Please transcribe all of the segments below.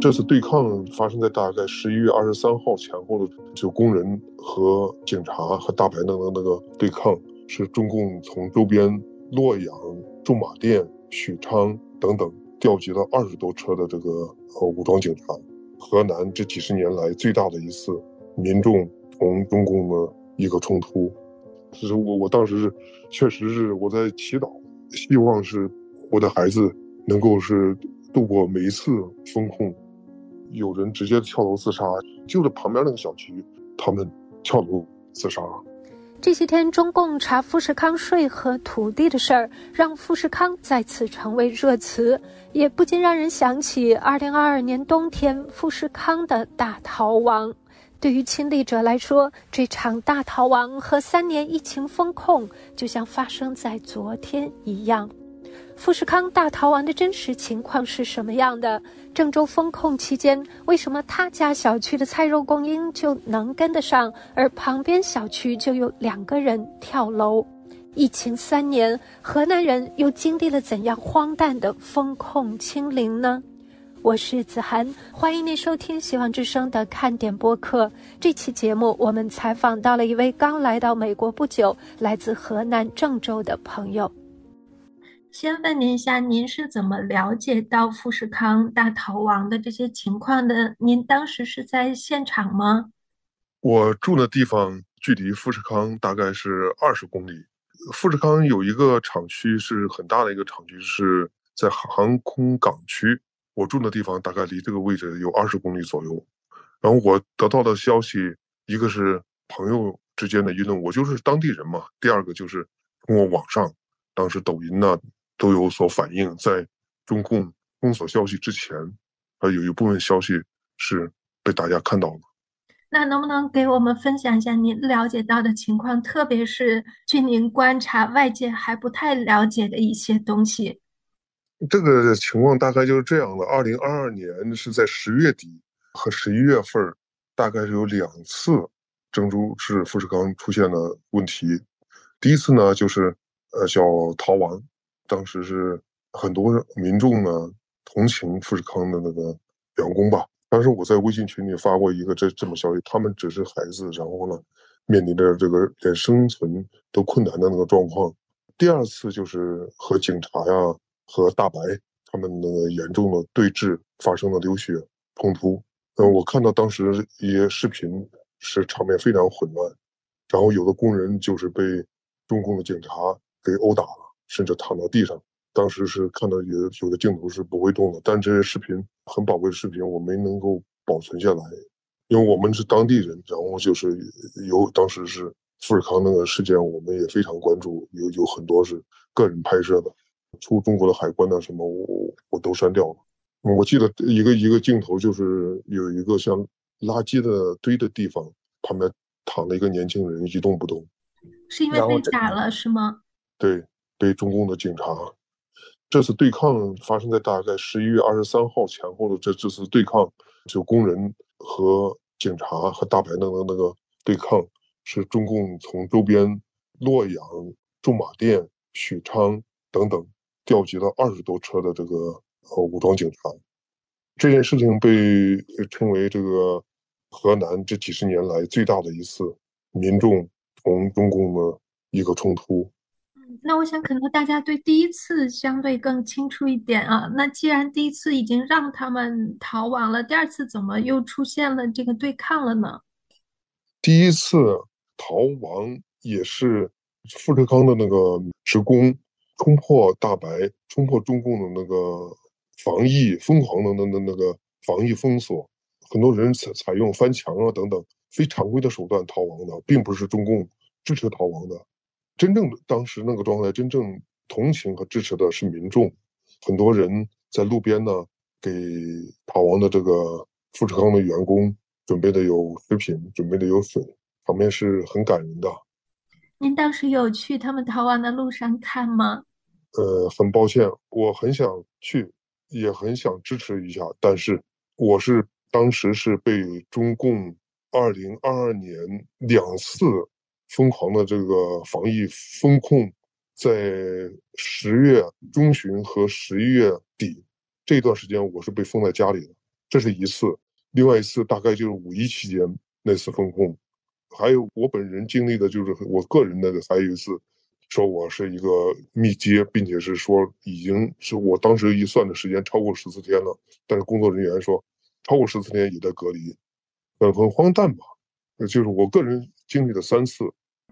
这次对抗发生在大概十一月二十三号前后的，就工人和警察和大排档的那个对抗，是中共从周边洛阳、驻马店、许昌等等调集了二十多车的这个呃武装警察。河南这几十年来最大的一次民众同中共的一个冲突，其实我我当时是确实是我在祈祷，希望是我的孩子能够是度过每一次风控。有人直接跳楼自杀，就是旁边那个小区，他们跳楼自杀。这些天，中共查富士康税和土地的事儿，让富士康再次成为热词，也不禁让人想起2022年冬天富士康的大逃亡。对于亲历者来说，这场大逃亡和三年疫情封控，就像发生在昨天一样。富士康大逃亡的真实情况是什么样的？郑州封控期间，为什么他家小区的菜肉供应就能跟得上，而旁边小区就有两个人跳楼？疫情三年，河南人又经历了怎样荒诞的封控清零呢？我是子涵，欢迎您收听希望之声的看点播客。这期节目，我们采访到了一位刚来到美国不久、来自河南郑州的朋友。先问您一下，您是怎么了解到富士康大逃亡的这些情况的？您当时是在现场吗？我住的地方距离富士康大概是二十公里。富士康有一个厂区是很大的一个厂区，是在航空港区。我住的地方大概离这个位置有二十公里左右。然后我得到的消息，一个是朋友之间的议论，我就是当地人嘛。第二个就是通过网上，当时抖音呢。都有所反映，在中共封锁消息之前，啊，有一部分消息是被大家看到了。那能不能给我们分享一下您了解到的情况，特别是据您观察外界还不太了解的一些东西？这个情况大概就是这样的：二零二二年是在十月底和十一月份，大概是有两次郑州市富士康出现了问题。第一次呢，就是呃叫逃亡。当时是很多民众呢同情富士康的那个员工吧。当时我在微信群里发过一个这这么消息，他们只是孩子，然后呢面临着这个连生存都困难的那个状况。第二次就是和警察呀和大白他们那个严重的对峙，发生了流血冲突。嗯，我看到当时一些视频是场面非常混乱，然后有的工人就是被中共的警察给殴打了。甚至躺到地上，当时是看到有有的镜头是不会动的，但这些视频很宝贵的视频我没能够保存下来，因为我们是当地人，然后就是有当时是富士康那个事件，我们也非常关注，有有很多是个人拍摄的，出中国的海关的什么我我都删掉了。我记得一个一个镜头就是有一个像垃圾的堆的地方旁边躺了一个年轻人一动不动，是因为被打了是吗？对。被中共的警察，这次对抗发生在大概十一月二十三号前后的这这次对抗，就工人和警察和大白等等那个对抗，是中共从周边洛阳、驻马店、许昌等等调集了二十多车的这个呃武装警察。这件事情被称为这个河南这几十年来最大的一次民众同中共的一个冲突。那我想，可能大家对第一次相对更清楚一点啊。那既然第一次已经让他们逃亡了，第二次怎么又出现了这个对抗了呢？第一次逃亡也是富士康的那个职工冲破大白，冲破中共的那个防疫疯狂的那那那个防疫封锁，很多人采采用翻墙啊等等非常规的手段逃亡的，并不是中共支持逃亡的。真正的当时那个状态，真正同情和支持的是民众，很多人在路边呢，给逃亡的这个富士康的员工准备的有食品，准备的有水，场面是很感人的。您当时有去他们逃亡的路上看吗？呃，很抱歉，我很想去，也很想支持一下，但是我是当时是被中共二零二二年两次。疯狂的这个防疫风控，在十月中旬和十一月底这段时间，我是被封在家里的。这是一次。另外一次大概就是五一期间那次封控，还有我本人经历的就是我个人的还有一次，说我是一个密接，并且是说已经是我当时一算的时间超过十四天了，但是工作人员说超过十四天也在隔离，很很荒诞吧？就是我个人经历了三次。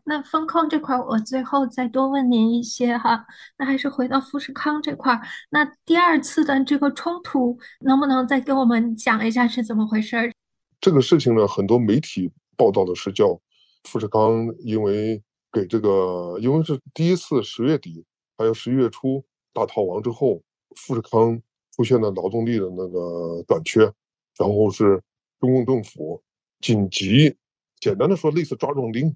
那风控这块，我最后再多问您一些哈。那还是回到富士康这块，那第二次的这个冲突，能不能再给我们讲一下是怎么回事？这个事情呢，很多媒体报道的是叫富士康因为给这个，因为是第一次十月底还有十一月初大逃亡之后，富士康出现了劳动力的那个短缺，然后是中共政府紧急，简单的说类似抓壮丁。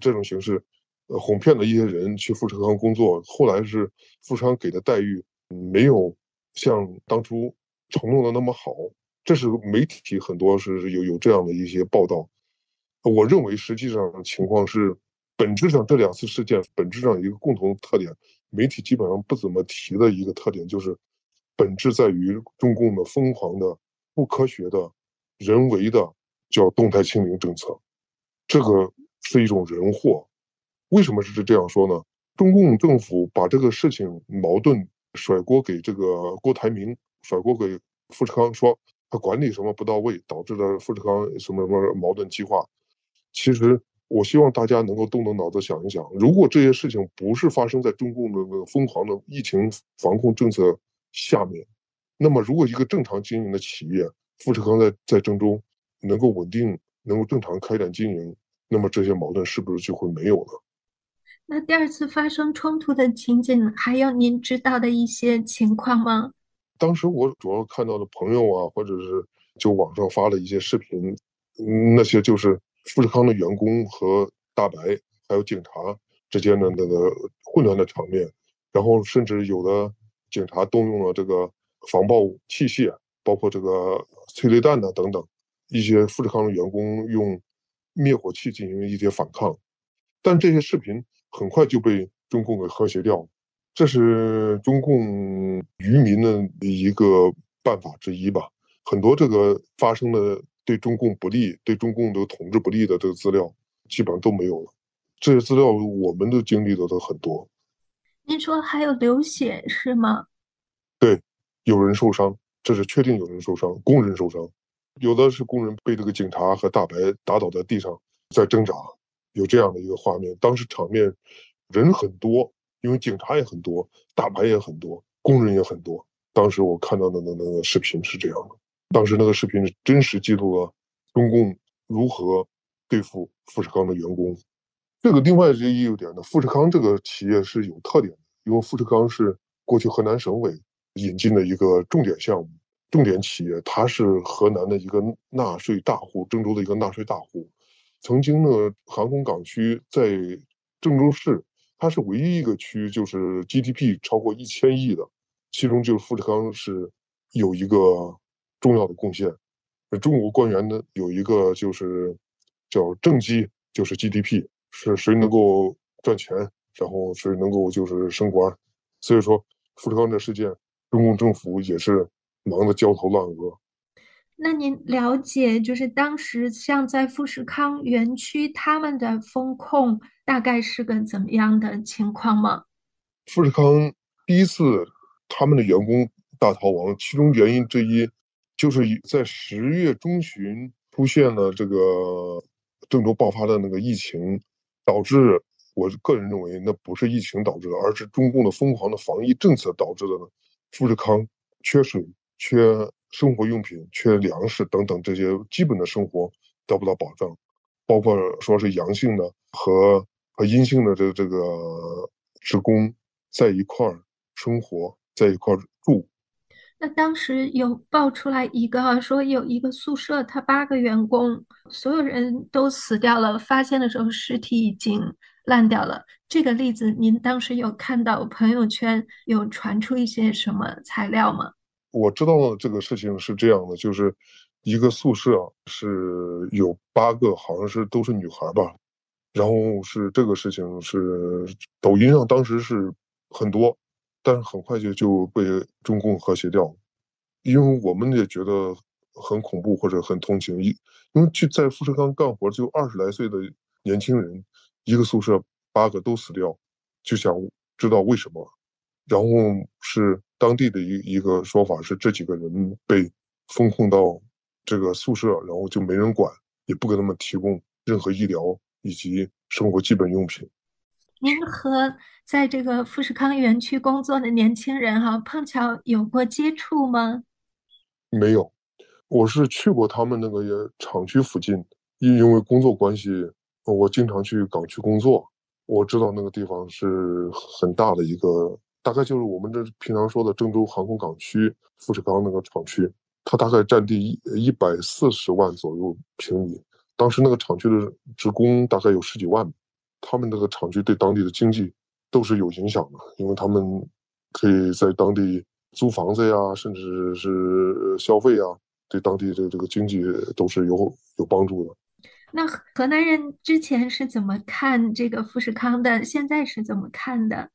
这种形式，呃，哄骗了一些人去富士康工作，后来是富士康给的待遇没有像当初承诺的那么好，这是媒体很多是有有这样的一些报道。我认为实际上情况是，本质上这两次事件本质上一个共同特点，媒体基本上不怎么提的一个特点就是，本质在于中共的疯狂的、不科学的、人为的叫动态清零政策，这个。是一种人祸，为什么是这样说呢？中共政府把这个事情矛盾甩锅给这个郭台铭，甩锅给富士康，说他管理什么不到位，导致了富士康什么什么矛盾激化。其实，我希望大家能够动动脑子想一想，如果这些事情不是发生在中共的那个疯狂的疫情防控政策下面，那么如果一个正常经营的企业富士康在在郑州能够稳定，能够正常开展经营。那么这些矛盾是不是就会没有了？那第二次发生冲突的情景，还有您知道的一些情况吗？当时我主要看到的朋友啊，或者是就网上发了一些视频，那些就是富士康的员工和大白还有警察之间的那个混乱的场面，然后甚至有的警察动用了这个防爆器械，包括这个催泪弹呐等等，一些富士康的员工用。灭火器进行一些反抗，但这些视频很快就被中共给和谐掉了。这是中共愚民的一个办法之一吧。很多这个发生的对中共不利、对中共的统治不利的这个资料，基本上都没有了。这些资料我们都经历的都很多。您说还有流血是吗？对，有人受伤，这是确定有人受伤，工人受伤。有的是工人被这个警察和大白打倒在地上，在挣扎，有这样的一个画面。当时场面人很多，因为警察也很多，大白也很多，工人也很多。当时我看到的那那个视频是这样的，当时那个视频是真实记录了中共如何对付富士康的员工。这个另外也有点呢，富士康这个企业是有特点的，因为富士康是过去河南省委引进的一个重点项目。重点企业，它是河南的一个纳税大户，郑州的一个纳税大户。曾经呢，航空港区在郑州市，它是唯一一个区，就是 GDP 超过一千亿的，其中就是富士康是有一个重要的贡献。中国官员呢有一个就是叫政绩，就是 GDP，是谁能够赚钱，然后谁能够就是升官。所以说，富士康这事件，中共政府也是。忙得焦头烂额。那您了解，就是当时像在富士康园区，他们的风控大概是个怎么样的情况吗？富士康第一次他们的员工大逃亡，其中原因之一就是在十月中旬出现了这个郑州爆发的那个疫情，导致我个人认为那不是疫情导致的，而是中共的疯狂的防疫政策导致的呢。富士康缺水。缺生活用品、缺粮食等等这些基本的生活得不到保障，包括说是阳性的和和阴性的这这个职工在一块儿生活，在一块儿住。那当时有爆出来一个说有一个宿舍，他八个员工所有人都死掉了，发现的时候尸体已经烂掉了。这个例子您当时有看到朋友圈有传出一些什么材料吗？我知道这个事情是这样的，就是一个宿舍是有八个，好像是都是女孩吧。然后是这个事情是抖音上当时是很多，但是很快就就被中共和谐掉了。因为我们也觉得很恐怖或者很同情，因因为去在富士康干活就二十来岁的年轻人，一个宿舍八个都死掉，就想知道为什么。然后是当地的一一个说法是，这几个人被封控到这个宿舍，然后就没人管，也不给他们提供任何医疗以及生活基本用品。您和在这个富士康园区工作的年轻人哈碰巧有过接触吗？没有，我是去过他们那个厂区附近，因因为工作关系，我经常去港区工作，我知道那个地方是很大的一个，大概就是我们这平常说的郑州航空港区富士康那个厂区，它大概占地一一百四十万左右平米，当时那个厂区的职工大概有十几万。他们那个厂区对当地的经济都是有影响的，因为他们可以在当地租房子呀，甚至是消费呀，对当地的这个经济都是有有帮助的。那河南人之前是怎么看这个富士康的？现在是怎么看的？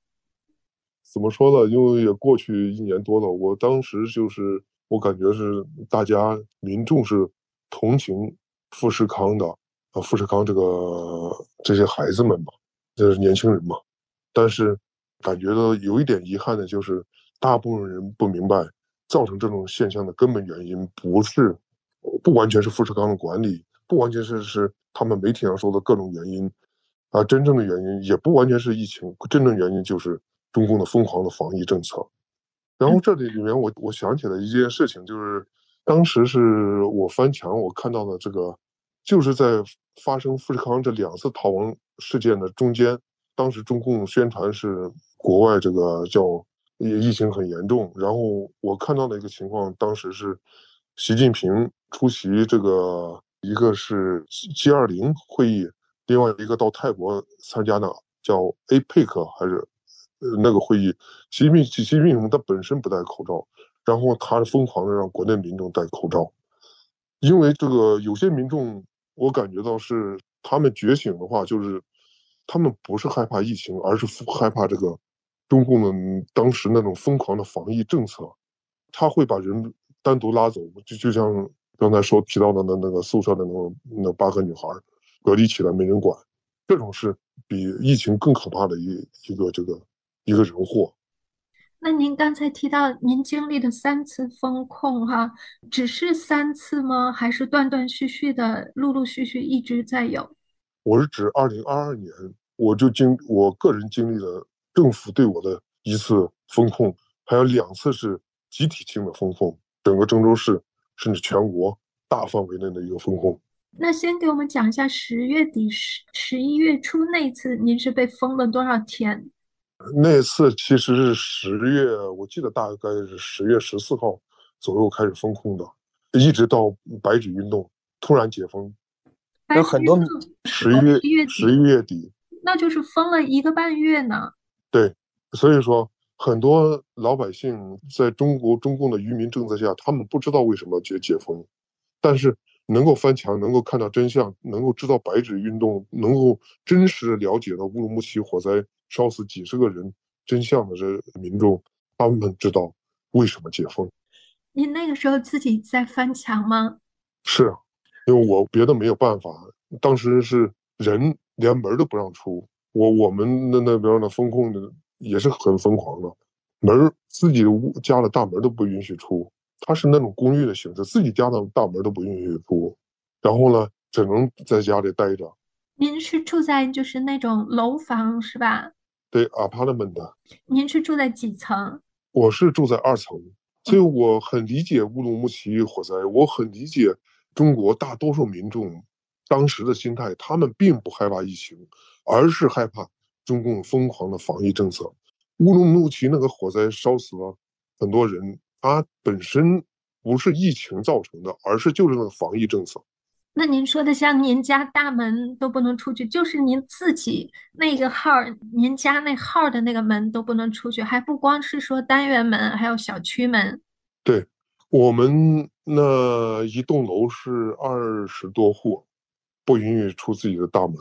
怎么说呢？因为也过去一年多了，我当时就是我感觉是大家民众是同情富士康的。啊，富士康这个这些孩子们嘛，就是年轻人嘛，但是感觉到有一点遗憾的就是，大部分人不明白，造成这种现象的根本原因不是，不完全是富士康的管理，不完全是是他们媒体上说的各种原因，啊，真正的原因也不完全是疫情，真正原因就是中共的疯狂的防疫政策。然后这里里面我我想起了一件事情，就是当时是我翻墙我看到的这个。就是在发生富士康这两次逃亡事件的中间，当时中共宣传是国外这个叫疫情很严重，然后我看到的一个情况，当时是习近平出席这个一个是 G 二零会议，另外一个到泰国参加的叫 APEC 还是呃那个会议，习近平习近平他本身不戴口罩，然后他疯狂的让国内民众戴口罩，因为这个有些民众。我感觉到是他们觉醒的话，就是他们不是害怕疫情，而是害怕这个中共的当时那种疯狂的防疫政策。他会把人单独拉走，就就像刚才说提到的那那个宿舍的那那八个女孩隔离起来没人管，这种是比疫情更可怕的一一个这个一个人祸。那您刚才提到您经历的三次风控，哈，只是三次吗？还是断断续续的，陆陆续续一直在有？我是指二零二二年，我就经我个人经历了政府对我的一次风控，还有两次是集体性的风控，整个郑州市甚至全国大范围内的一个风控。那先给我们讲一下十月底十十一月初那次，您是被封了多少天？那次其实是十月，我记得大概是十月十四号左右开始封控的，一直到白纸运动突然解封。有很多十一月十一月底，那就是封了一个半月呢。对，所以说很多老百姓在中国中共的愚民政策下，他们不知道为什么解解封，但是能够翻墙，能够看到真相，能够知道白纸运动，能够真实了解到乌鲁木齐火灾。烧死几十个人，真相的这民众，他们知道为什么解封。你那个时候自己在翻墙吗？是啊，因为我别的没有办法。当时是人连门都不让出，我我们那那边的风控的也是很疯狂的，门自己屋家的大门都不允许出。它是那种公寓的形式，自己家的大门都不允许出，然后呢，只能在家里待着。您是住在就是那种楼房是吧？对，apartment 的。您是住在几层？我是住在二层，所以我很理解乌鲁木齐火灾，我很理解中国大多数民众当时的心态，他们并不害怕疫情，而是害怕中共疯狂的防疫政策。乌鲁木齐那个火灾烧死了很多人，它本身不是疫情造成的，而是就是那个防疫政策。那您说的像您家大门都不能出去，就是您自己那个号，您家那号的那个门都不能出去，还不光是说单元门，还有小区门。对，我们那一栋楼是二十多户，不允许出自己的大门。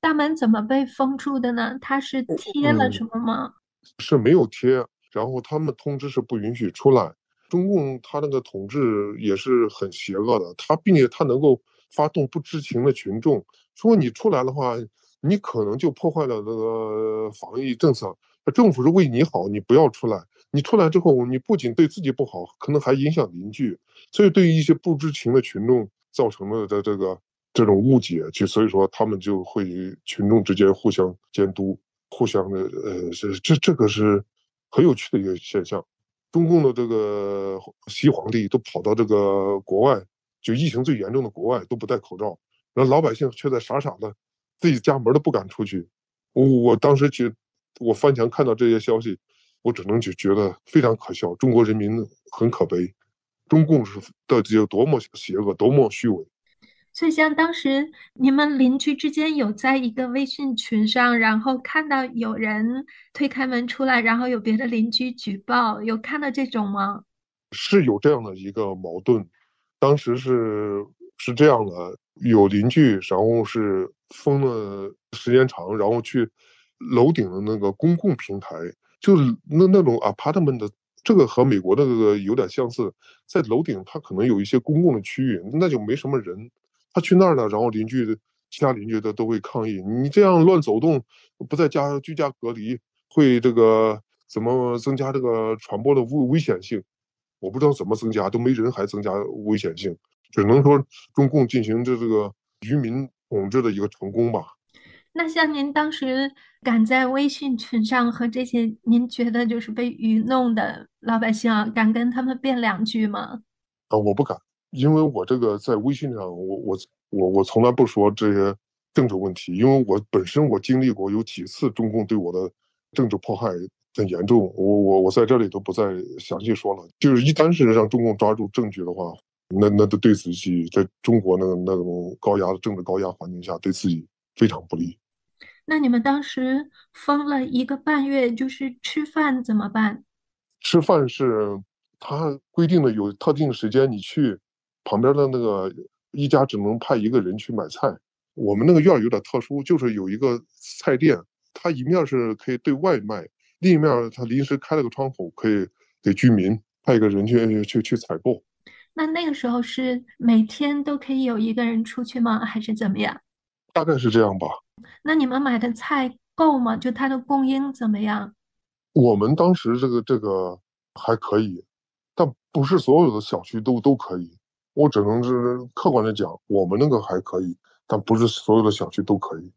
大门怎么被封住的呢？它是贴了什么吗？是没有贴，然后他们通知是不允许出来，中共他那个统治也是很邪恶的，他并且他能够发动不知情的群众，说你出来的话，你可能就破坏了那个防疫政策。政府是为你好，你不要出来。你出来之后，你不仅对自己不好，可能还影响邻居。所以对于一些不知情的群众造成了的这个这种误解，就所以说他们就会群众之间互相监督，互相的呃，这这这个是很有趣的一个现象。中共的这个西皇帝都跑到这个国外，就疫情最严重的国外都不戴口罩，然后老百姓却在傻傻的自己家门都不敢出去。我我当时觉，我翻墙看到这些消息，我只能就觉得非常可笑，中国人民很可悲，中共是到底有多么邪恶，多么虚伪。所以，像当时你们邻居之间有在一个微信群上，然后看到有人推开门出来，然后有别的邻居举报，有看到这种吗？是有这样的一个矛盾，当时是是这样的，有邻居，然后是封了时间长，然后去楼顶的那个公共平台，就那那种 apartment 的，这个和美国的这个有点相似，在楼顶它可能有一些公共的区域，那就没什么人。他去那儿了，然后邻居的其他邻居的都会抗议，你这样乱走动，不在家居家隔离，会这个怎么增加这个传播的危危险性？我不知道怎么增加，都没人还增加危险性，只能说中共进行这这个愚民统治的一个成功吧。那像您当时敢在微信群上和这些您觉得就是被愚弄的老百姓啊，敢跟他们辩两句吗？啊，我不敢。因为我这个在微信上，我我我我从来不说这些政治问题，因为我本身我经历过有几次中共对我的政治迫害很严重，我我我在这里都不再详细说了。就是一旦是让中共抓住证据的话，那那都对自己在中国那那种高压的政治高压环境下，对自己非常不利。那你们当时封了一个半月，就是吃饭怎么办？吃饭是他规定的有特定时间你去。旁边的那个一家只能派一个人去买菜。我们那个院儿有点特殊，就是有一个菜店，它一面是可以对外卖，另一面它临时开了个窗口，可以给居民派一个人去去去采购。那那个时候是每天都可以有一个人出去吗？还是怎么样？大概是这样吧。那你们买的菜够吗？就它的供应怎么样？我们当时这个这个还可以，但不是所有的小区都都可以。我只能是客观的讲，我们那个还可以，但不是所有的小区都可以。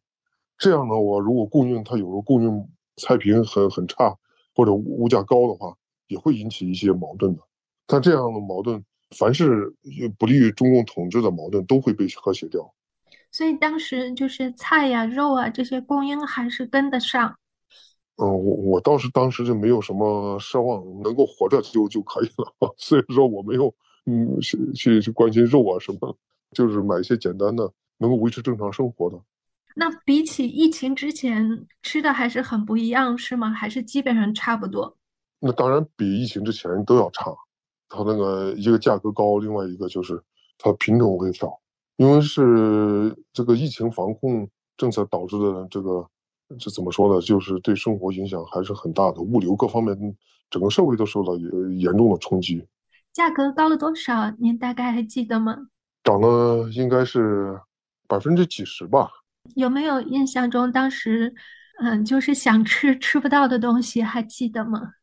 这样呢，我如果供应它有时候供应菜品很很差，或者物价高的话，也会引起一些矛盾的。但这样的矛盾，凡是不利于中共统治的矛盾，都会被和谐掉。所以当时就是菜呀、肉啊这些供应还是跟得上。嗯，我我倒是当时就没有什么奢望，能够活着就就可以了。所以说我没有。嗯，去去去关心肉啊什么，就是买一些简单的，能够维持正常生活的。那比起疫情之前吃的还是很不一样，是吗？还是基本上差不多？那当然比疫情之前都要差。它那个一个价格高，另外一个就是它品种会少，因为是这个疫情防控政策导致的这个，这怎么说呢？就是对生活影响还是很大的，物流各方面，整个社会都受到严重的冲击。价格高了多少？您大概还记得吗？涨了应该是百分之几十吧。有没有印象中当时，嗯，就是想吃吃不到的东西，还记得吗？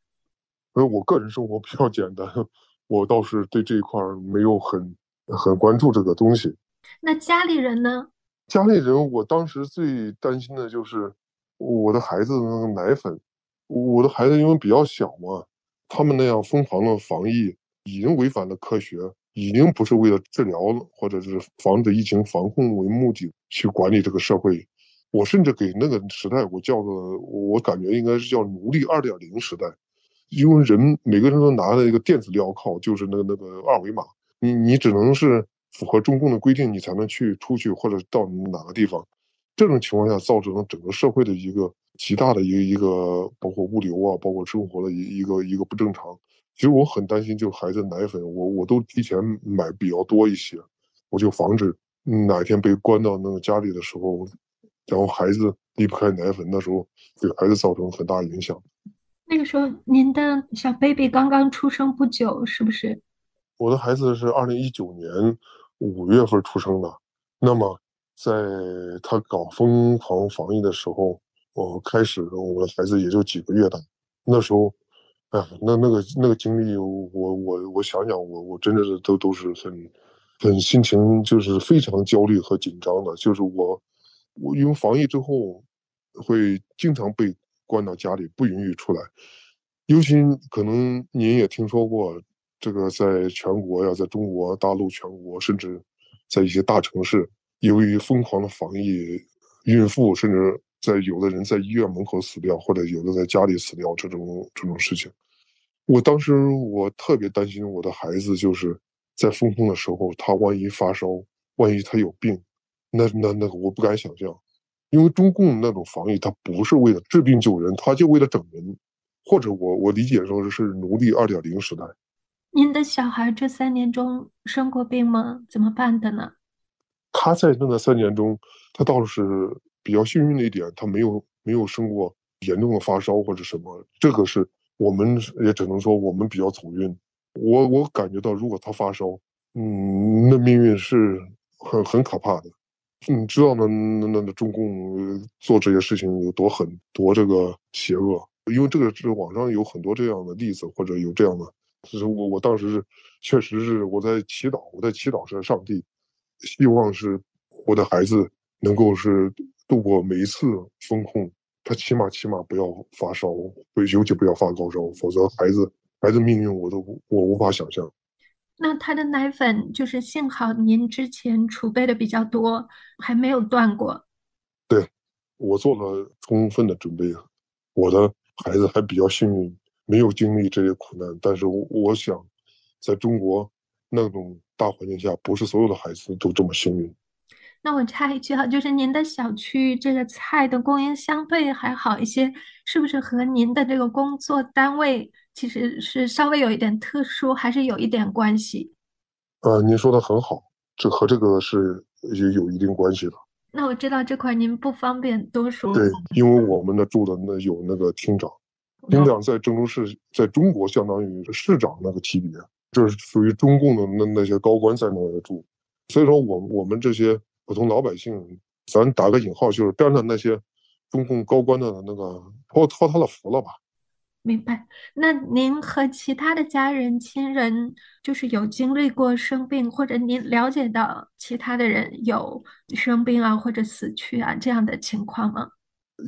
因为我个人生活比较简单，我倒是对这一块没有很很关注这个东西。那家里人呢？家里人，我当时最担心的就是我的孩子的那个奶粉。我的孩子因为比较小嘛，他们那样疯狂的防疫。已经违反了科学，已经不是为了治疗或者是防止疫情防控为目的去管理这个社会。我甚至给那个时代我叫做，我感觉应该是叫奴隶二点零时代，因为人每个人都拿着一个电子镣铐，就是那个那个二维码，你你只能是符合中共的规定，你才能去出去或者到哪个地方。这种情况下，造成了整个社会的一个极大的一个一个，包括物流啊，包括生活的一一个一个不正常。其实我很担心，就孩子奶粉，我我都提前买比较多一些，我就防止哪天被关到那个家里的时候，然后孩子离不开奶粉，那时候给孩子造成很大影响。那个时候您的小 baby 刚刚出生不久，是不是？我的孩子是二零一九年五月份出生的，那么在他搞疯狂防疫的时候，我开始我的孩子也就几个月大，那时候，哎呀，那那个那个经历，我我我想想，我我真的是都都是很很心情就是非常焦虑和紧张的，就是我我因为防疫之后会经常被关到家里，不允许出来，尤其可能您也听说过。这个在全国呀，在中国大陆全国，甚至在一些大城市，由于疯狂的防疫，孕妇甚至在有的人在医院门口死掉，或者有的在家里死掉，这种这种事情，我当时我特别担心我的孩子，就是在封控的时候，他万一发烧，万一他有病，那那那个我不敢想象，因为中共那种防疫，他不是为了治病救人，他就为了整人，或者我我理解说是奴隶二点零时代。您的小孩这三年中生过病吗？怎么办的呢？他在那个三年中，他倒是比较幸运的一点，他没有没有生过严重的发烧或者什么。这个是我们也只能说我们比较走运。我我感觉到，如果他发烧，嗯，那命运是很很可怕的。你知道呢？那那那中共做这些事情有多狠，多这个邪恶？因为这个是网上有很多这样的例子，或者有这样的。就是我，我当时是，确实是我在祈祷，我在祈祷是上帝，希望是我的孩子能够是度过每一次风控，他起码起码不要发烧，尤其不要发高烧，否则孩子孩子命运我都我无法想象。那他的奶粉就是幸好您之前储备的比较多，还没有断过。对，我做了充分的准备，我的孩子还比较幸运。没有经历这些苦难，但是我我想，在中国那种大环境下，不是所有的孩子都这么幸运。那我插一句哈，就是您的小区这个菜的供应相对还好一些，是不是和您的这个工作单位其实是稍微有一点特殊，还是有一点关系？呃，您说的很好，这和这个是有有一定关系的。那我知道这块您不方便多说。对，因为我们的住的那有那个厅长。厅长在郑州市，在中国相当于市长那个级别，这是属于中共的那那些高官在那住，所以说我我们这些普通老百姓，咱打个引号，就是边上那些中共高官的那个托托他的福了吧？明白。那您和其他的家人亲人，就是有经历过生病，或者您了解到其他的人有生病啊，或者死去啊这样的情况吗？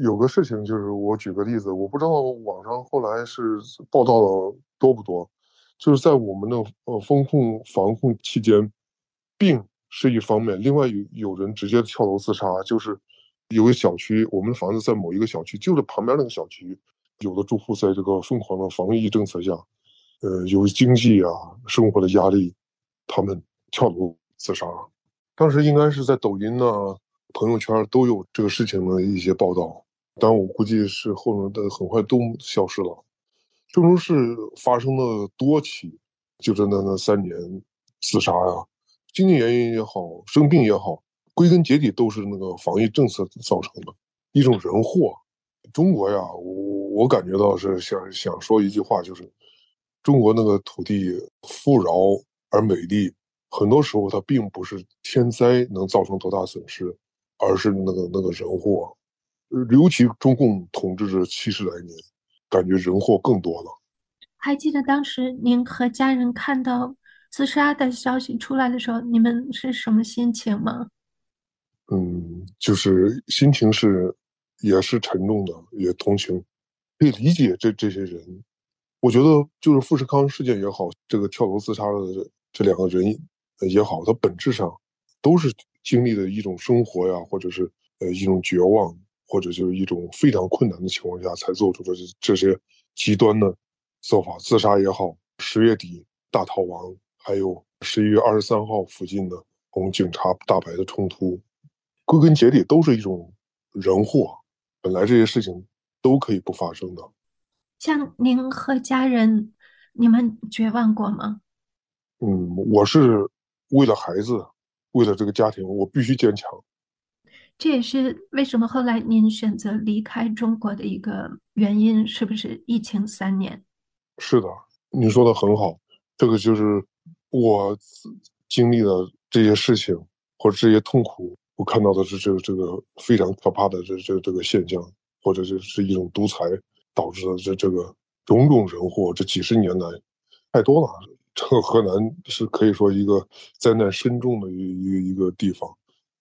有个事情就是，我举个例子，我不知道网上后来是报道的多不多，就是在我们的呃风控防控期间，病是一方面，另外有有人直接跳楼自杀，就是有个小区，我们的房子在某一个小区，就是旁边那个小区，有的住户在这个疯狂的防疫政策下，呃，由于经济啊生活的压力，他们跳楼自杀，当时应该是在抖音呢。朋友圈都有这个事情的一些报道，但我估计是后面的很快都消失了。郑州市发生了多起，就是那那三年自杀呀，经济原因也好，生病也好，归根结底都是那个防疫政策造成的一种人祸。中国呀，我我感觉到是想想说一句话，就是中国那个土地富饶而美丽，很多时候它并不是天灾能造成多大损失。而是那个那个人祸，尤其中共统治这七十来年，感觉人祸更多了。还记得当时您和家人看到自杀的消息出来的时候，你们是什么心情吗？嗯，就是心情是也是沉重的，也同情，可以理解这这些人。我觉得就是富士康事件也好，这个跳楼自杀的这两个人也好，他本质上都是。经历的一种生活呀，或者是呃一种绝望，或者就是一种非常困难的情况下，才做出的这些极端的做法，自杀也好，十月底大逃亡，还有十一月二十三号附近的同警察大白的冲突，归根结底都是一种人祸。本来这些事情都可以不发生的。像您和家人，你们绝望过吗？嗯，我是为了孩子。为了这个家庭，我必须坚强。这也是为什么后来您选择离开中国的一个原因，是不是疫情三年？是的，你说的很好，这个就是我经历的这些事情或者这些痛苦，我看到的是这个这个非常可怕的这这这个现象，或者是是一种独裁导致的这这个种种人祸，这几十年来太多了。这个河南是可以说一个灾难深重的一一个一个地方，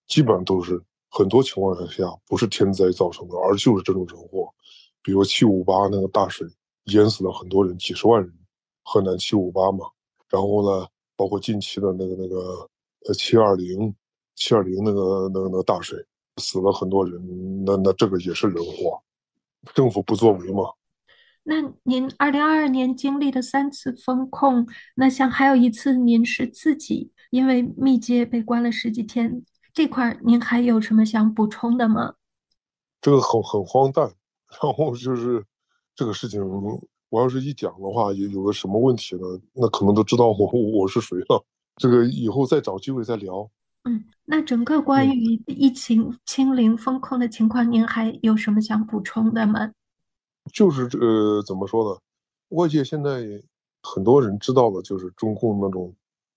基本上都是很多情况下不是天灾造成的，而就是这种人祸，比如七五八那个大水淹死了很多人，几十万人，河南七五八嘛。然后呢，包括近期的那个那个呃七二零七二零那个那个那个大水死了很多人，那那这个也是人祸，政府不作为嘛。那您二零二二年经历的三次封控，那像还有一次您是自己因为密接被关了十几天，这块您还有什么想补充的吗？这个很很荒诞，然后就是这个事情，我要是一讲的话，有有个什么问题呢？那可能都知道我我是谁了。这个以后再找机会再聊。嗯，那整个关于疫情清零风控的情况，您还有什么想补充的吗？就是这个怎么说呢？外界现在很多人知道的，就是中共那种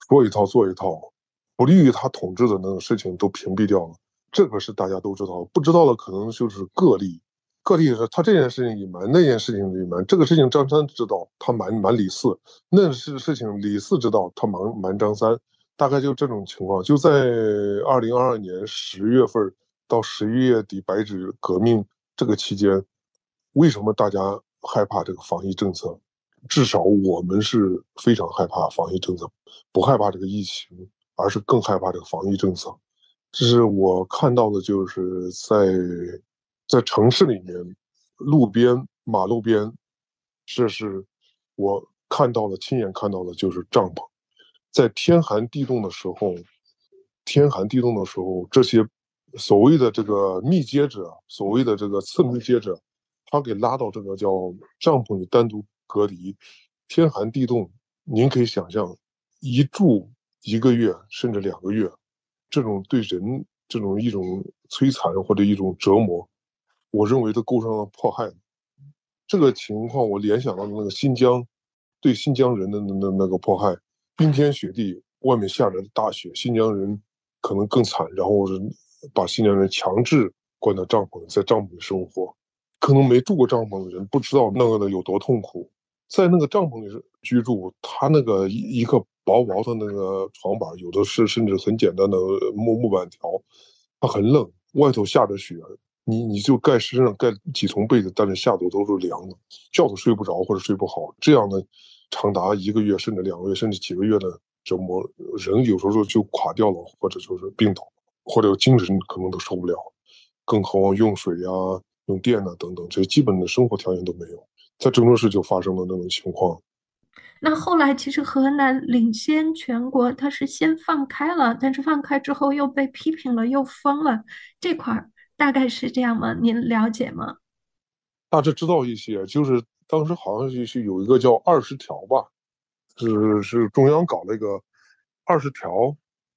说一套做一套，不利于他统治的那种事情都屏蔽掉了。这个是大家都知道，不知道的可能就是个例。个例是他这件事情隐瞒，那件事情隐瞒。这个事情张三知道，他瞒瞒李四；那是事情李四知道，他瞒瞒张三。大概就这种情况。就在二零二二年十月份到十一月底白纸革命这个期间。为什么大家害怕这个防疫政策？至少我们是非常害怕防疫政策，不害怕这个疫情，而是更害怕这个防疫政策。这是我看到的，就是在在城市里面，路边、马路边，这是我看到的、亲眼看到的，就是帐篷。在天寒地冻的时候，天寒地冻的时候，这些所谓的这个密接者，所谓的这个次密接者。他给拉到这个叫帐篷里单独隔离，天寒地冻，您可以想象，一住一个月甚至两个月，这种对人这种一种摧残或者一种折磨，我认为都构成了迫害。这个情况我联想到那个新疆，对新疆人的那那那个迫害，冰天雪地，外面下着大雪，新疆人可能更惨，然后是把新疆人强制关到帐篷，在帐篷里生活。可能没住过帐篷的人不知道那个的有多痛苦，在那个帐篷里居住，他那个一一个薄薄的那个床板，有的是甚至很简单的木木板条，它很冷，外头下着雪，你你就盖身上盖几层被子，但是下头都是凉的，觉都睡不着或者睡不好，这样的长达一个月甚至两个月甚至几个月的折磨，人有时候就垮掉了，或者就是病倒，或者精神可能都受不了，更何况用水呀。用电呐等等，这些基本的生活条件都没有，在郑州市就发生了那种情况。那后来其实河南领先全国，它是先放开了，但是放开之后又被批评了，又封了。这块儿大概是这样吗？您了解吗？大致知道一些，就是当时好像是有一个叫二十条吧，是是中央搞了一个二十条，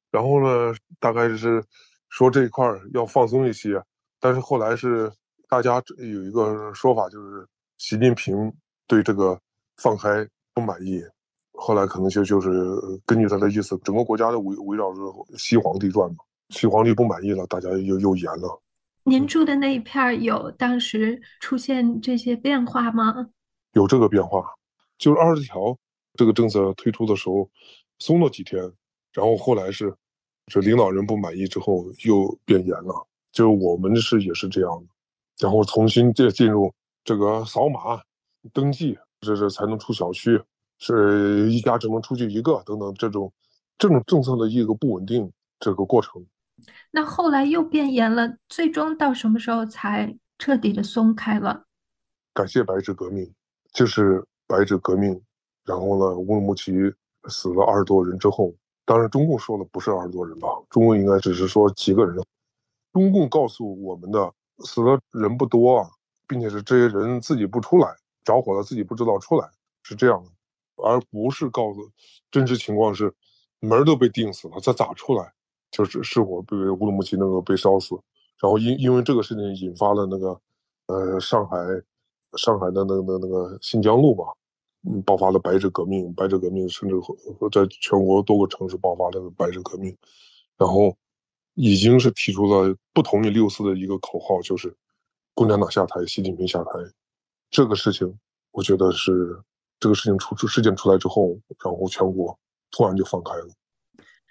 然后呢，大概是说这一块要放松一些，但是后来是。大家有一个说法，就是习近平对这个放开不满意，后来可能就就是根据他的意思，整个国家都围围绕着西皇帝转嘛。西皇帝不满意了，大家又又严了。您住的那一片有当时出现这些变化吗？有这个变化，就是二十条这个政策推出的时候松了几天，然后后来是这领导人不满意之后又变严了，就是我们是也是这样的。然后重新再进入这个扫码登记，这这才能出小区，是一家只能出去一个等等这种这种政策的一个不稳定这个过程。那后来又变严了，最终到什么时候才彻底的松开了？感谢白纸革命，就是白纸革命，然后呢，乌鲁木齐死了二十多人之后，当然中共说的不是二十多人吧？中共应该只是说几个人。中共告诉我们的。死的人不多，并且是这些人自己不出来，着火了自己不知道出来，是这样的，而不是告诉真实情况是门都被钉死了，这咋出来？就是是我被乌鲁木齐那个被烧死，然后因因为这个事情引发了那个，呃，上海，上海的那个那个那个新疆路吧，嗯，爆发了白纸革命，白纸革命甚至在全国多个城市爆发了白纸革命，然后已经是提出了不同于六四的一个口号，就是共产党下台，习近平下台。这个事情，我觉得是这个事情出事件出来之后，然后全国突然就放开了。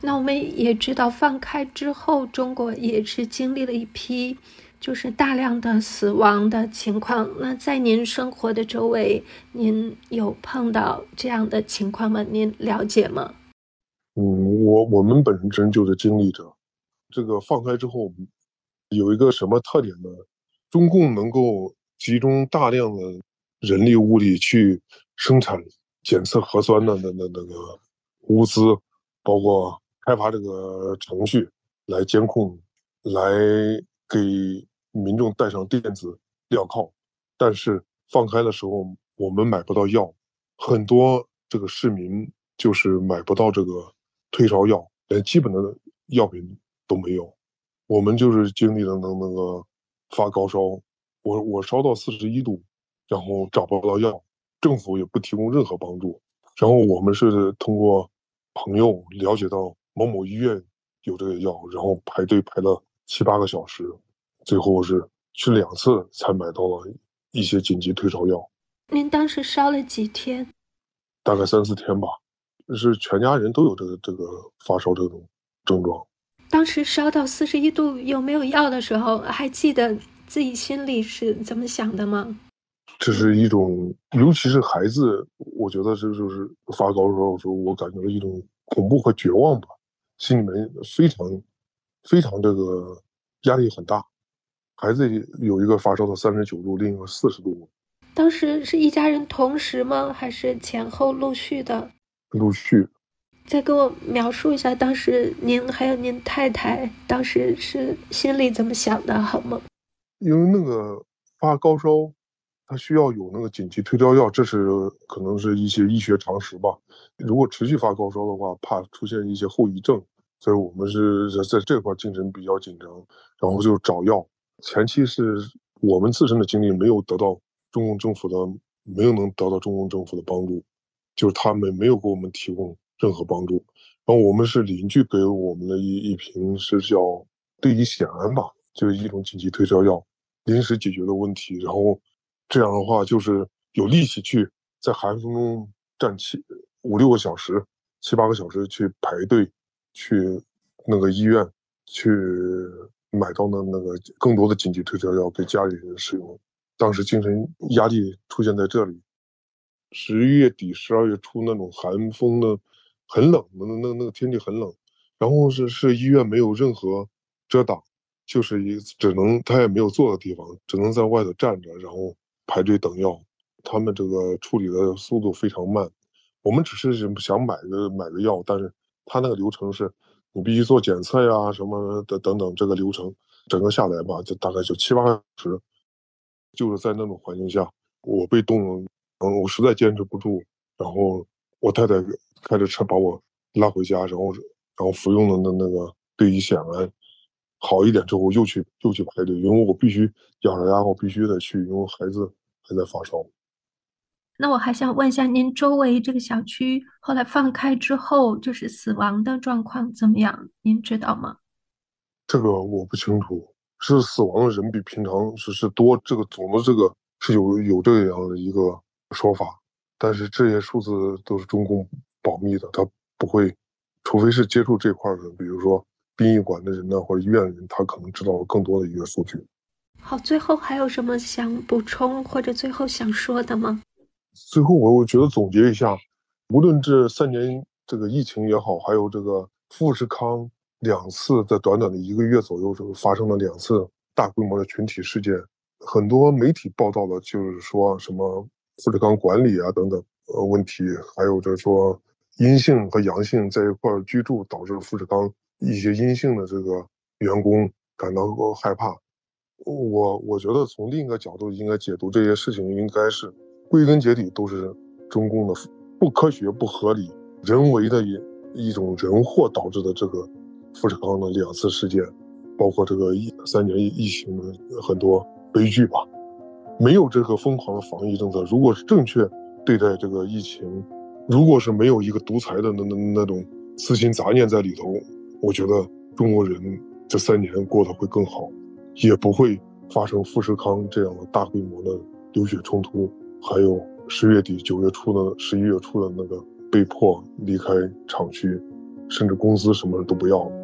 那我们也知道，放开之后，中国也是经历了一批，就是大量的死亡的情况。那在您生活的周围，您有碰到这样的情况吗？您了解吗？嗯，我我们本身就是经历者。这个放开之后，有一个什么特点呢？中共能够集中大量的人力物力去生产检测核酸的那那那个物资，包括。开发这个程序来监控，来给民众带上电子镣铐，但是放开的时候我们买不到药，很多这个市民就是买不到这个退烧药，连基本的药品都没有。我们就是经历了那那个发高烧，我我烧到四十一度，然后找不到药，政府也不提供任何帮助，然后我们是通过朋友了解到。某某医院有这个药，然后排队排了七八个小时，最后是去两次才买到了一些紧急退烧药。您当时烧了几天？大概三四天吧，是全家人都有这个这个发烧这种症状。当时烧到四十一度有没有药的时候，还记得自己心里是怎么想的吗？这是一种，尤其是孩子，我觉得这就是发高烧的时候，我感觉到一种恐怖和绝望吧。心里面非常非常这个压力很大，孩子有一个发烧到三十九度，另一个四十度。当时是一家人同时吗？还是前后陆续的？陆续。再给我描述一下，当时您还有您太太当时是心里怎么想的，好吗？因为那个发高烧，他需要有那个紧急退烧药，这是可能是一些医学常识吧。如果持续发高烧的话，怕出现一些后遗症。所以我们是在在这块精神比较紧张，然后就找药。前期是我们自身的经历没有得到中共政府的，没有能得到中共政府的帮助，就是他们没有给我们提供任何帮助。然后我们是邻居给我们的一一瓶是叫对乙酰胺吧，就是一种紧急退烧药，临时解决的问题。然后这样的话就是有力气去在寒风中站七五六个小时、七八个小时去排队。去那个医院去买到那那个更多的紧急退烧药给家里人使用。当时精神压力出现在这里。十一月底、十二月初那种寒风的，很冷，那那那个天气很冷。然后是是医院没有任何遮挡，就是一只能他也没有坐的地方，只能在外头站着，然后排队等药。他们这个处理的速度非常慢。我们只是想买个买个药，但是。他那个流程是，你必须做检测呀，什么的等等，这个流程整个下来吧，就大概就七八个小时。就是在那种环境下，我被冻了，嗯，我实在坚持不住，然后我太太开着车把我拉回家，然后然后服用了那那个对乙酰胺，好一点之后又去又去排队，因为我必须咬着牙，我必须得去，因为孩子还在发烧。那我还想问一下，您周围这个小区后来放开之后，就是死亡的状况怎么样？您知道吗？这个我不清楚，是死亡的人比平常是是多，这个总的这个是有有这样的一个说法，但是这些数字都是中共保密的，他不会，除非是接触这块的，比如说殡仪馆的人呢，或者医院的人，他可能知道更多的一个数据。好，最后还有什么想补充或者最后想说的吗？最后，我我觉得总结一下，无论这三年这个疫情也好，还有这个富士康两次在短短的一个月左右，这个发生了两次大规模的群体事件，很多媒体报道的就是说什么富士康管理啊等等呃问题，还有就是说阴性和阳性在一块居住，导致富士康一些阴性的这个员工感到害怕。我我觉得从另一个角度应该解读这些事情，应该是。归根结底都是中共的不科学、不合理、人为的一一种人祸导致的这个富士康的两次事件，包括这个疫三年疫情的很多悲剧吧。没有这个疯狂的防疫政策，如果是正确对待这个疫情，如果是没有一个独裁的那那那种私心杂念在里头，我觉得中国人这三年过得会更好，也不会发生富士康这样的大规模的流血冲突，还有十月底九月初的十一月初的那个被迫离开厂区，甚至工资什么都不要了。